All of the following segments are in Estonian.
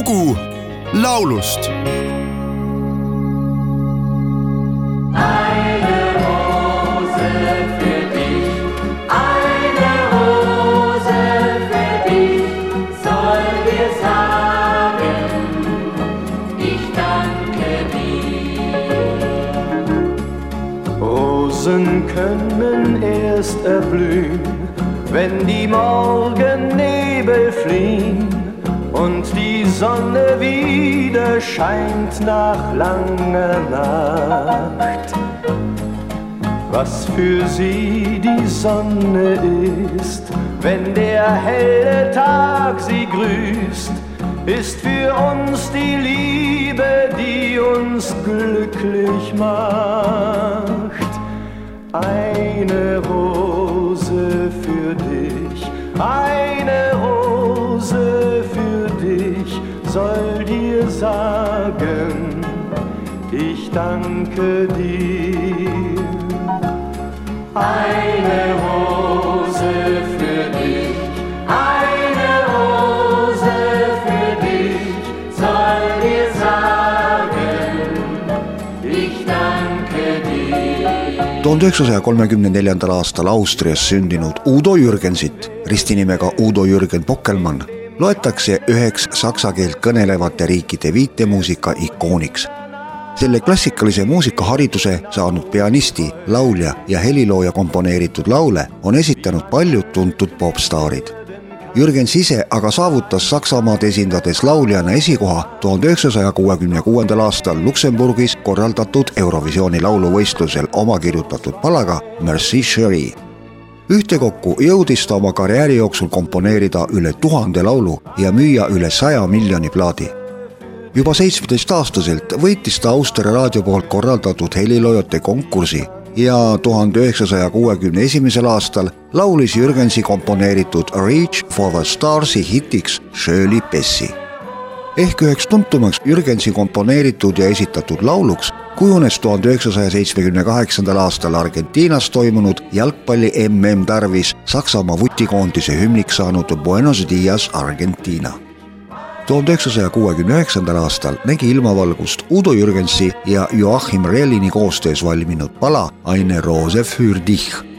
lugu laulust. Rosen können erst erblühen, wenn die Morgennebel fliehen und die Sonne wieder scheint nach langer Nacht. Was für sie die Sonne ist, wenn der helle Tag sie grüßt, ist für uns die Liebe, die uns glücklich macht. Eine Rose für dich, eine sagen, ich danke dir. Eine Rose für dich, eine Rose für dich soll dir sagen, ich danke dir. tuhande üheksasaja kolmekümne neljandal aastal Austrias sündinud Udo Jürgensit, ristinimega Udo Jürgen Pockelmann, loetakse üheks saksa keelt kõnelevate riikide viitemuusika ikooniks. selle klassikalise muusikahariduse saanud pianisti, laulja ja helilooja komponeeritud laule on esitanud paljud tuntud popstaarid Jürgens ise aga saavutas Saksamaad esindades lauljana esikoha tuhande üheksasaja kuuekümne kuuendal aastal Luksemburgis korraldatud Eurovisiooni lauluvõistlusel oma kirjutatud palaga Merci Cherie. Ühtekokku jõudis ta oma karjääri jooksul komponeerida üle tuhande laulu ja müüa üle saja miljoni plaadi juba seitsmeteistaastaselt võitis ta Austria raadio poolt korraldatud heliloojate konkursi ja tuhande üheksasaja kuuekümne esimesel aastal laulis Jürgensi komponeeritud Reach for the Starsi hitiks Shirley Bessi. Ehk üheks tuntumaks Jürgensi komponeeritud ja esitatud lauluks kujunes tuhande üheksasaja seitsmekümne kaheksandal aastal Argentiinas toimunud jalgpalli mm tarvis Saksamaa vutikoondise hümniks saanud Buenos Dias Argentina tuhande üheksasaja kuuekümne üheksandal aastal nägi ilmavalgust Udo Jürgensi ja Joachim Rellini koostöös valminud pala Eine Rose für dich.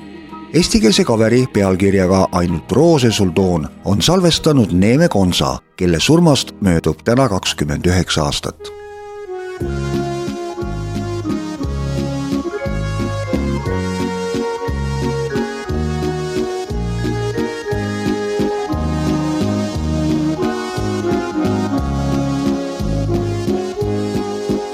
Eestikeelse kaveri pealkirjaga Ainult roose sul toon on salvestanud Neeme Konsa, kelle surmast möödub täna kakskümmend üheksa aastat.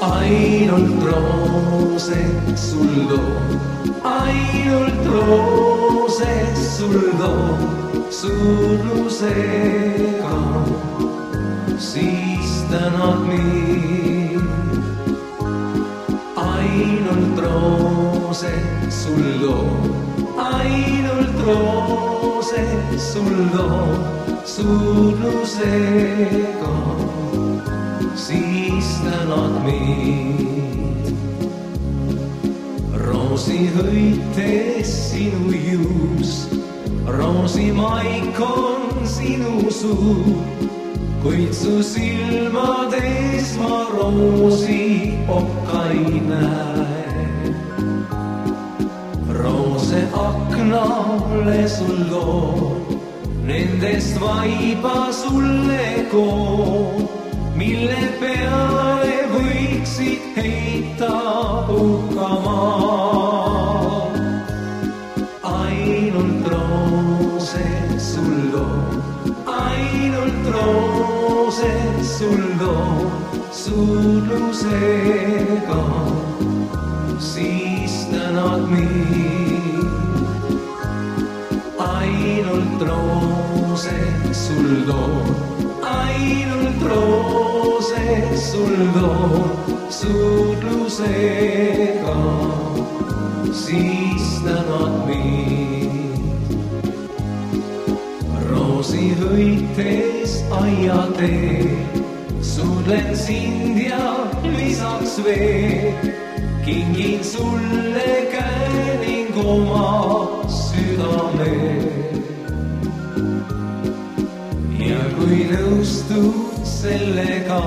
Ainult roosed sul toon, ainult roosed sul toon, surusega siis tänad mind. ainult roosed sul toon, ainult roosed sul toon, surusega siis tänad mind. Roosihõites sinu juus, roosimaik on sinu suu, kuid su silmades ma roosi okka ei näe. roose aknale sul loon, nendest vaiba sulle koon mille peale võiksid heita puhkama. Roosed sul loon, surlusega siis tänad mind. ainult roosed sul loon, ainult roosed sul toon suudlusega, siis tänad mind. Roosihõites aiatee, suudlen sind ja lisaks veel kingin sulle käe ning oma südame. ja kui nõustud sellega,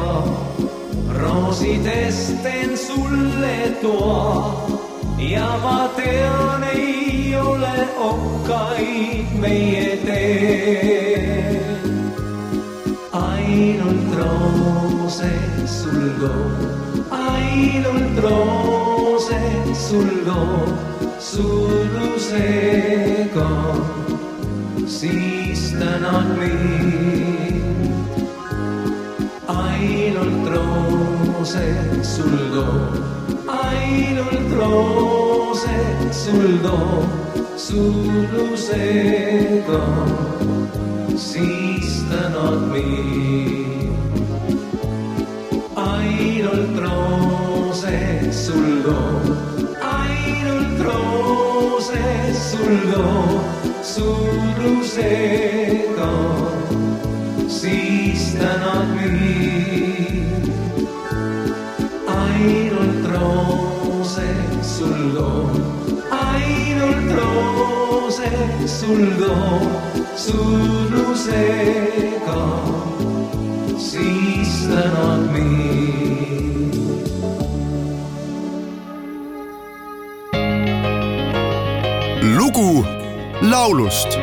roosidest teen sulle toa ja ma tean, ei ole okkaid meie teel. Ainult roose sul toob, ainult roose sul toob, surusega siis tänan mind. ainult roose sul toob, ainult roose sul toob, surusega siis tänan mind. Roose sul toob suurusega, siis tänad mind. ainult roose sul toob, ainult roose sul toob, suurusega, siis tänad mind. Lugu laulust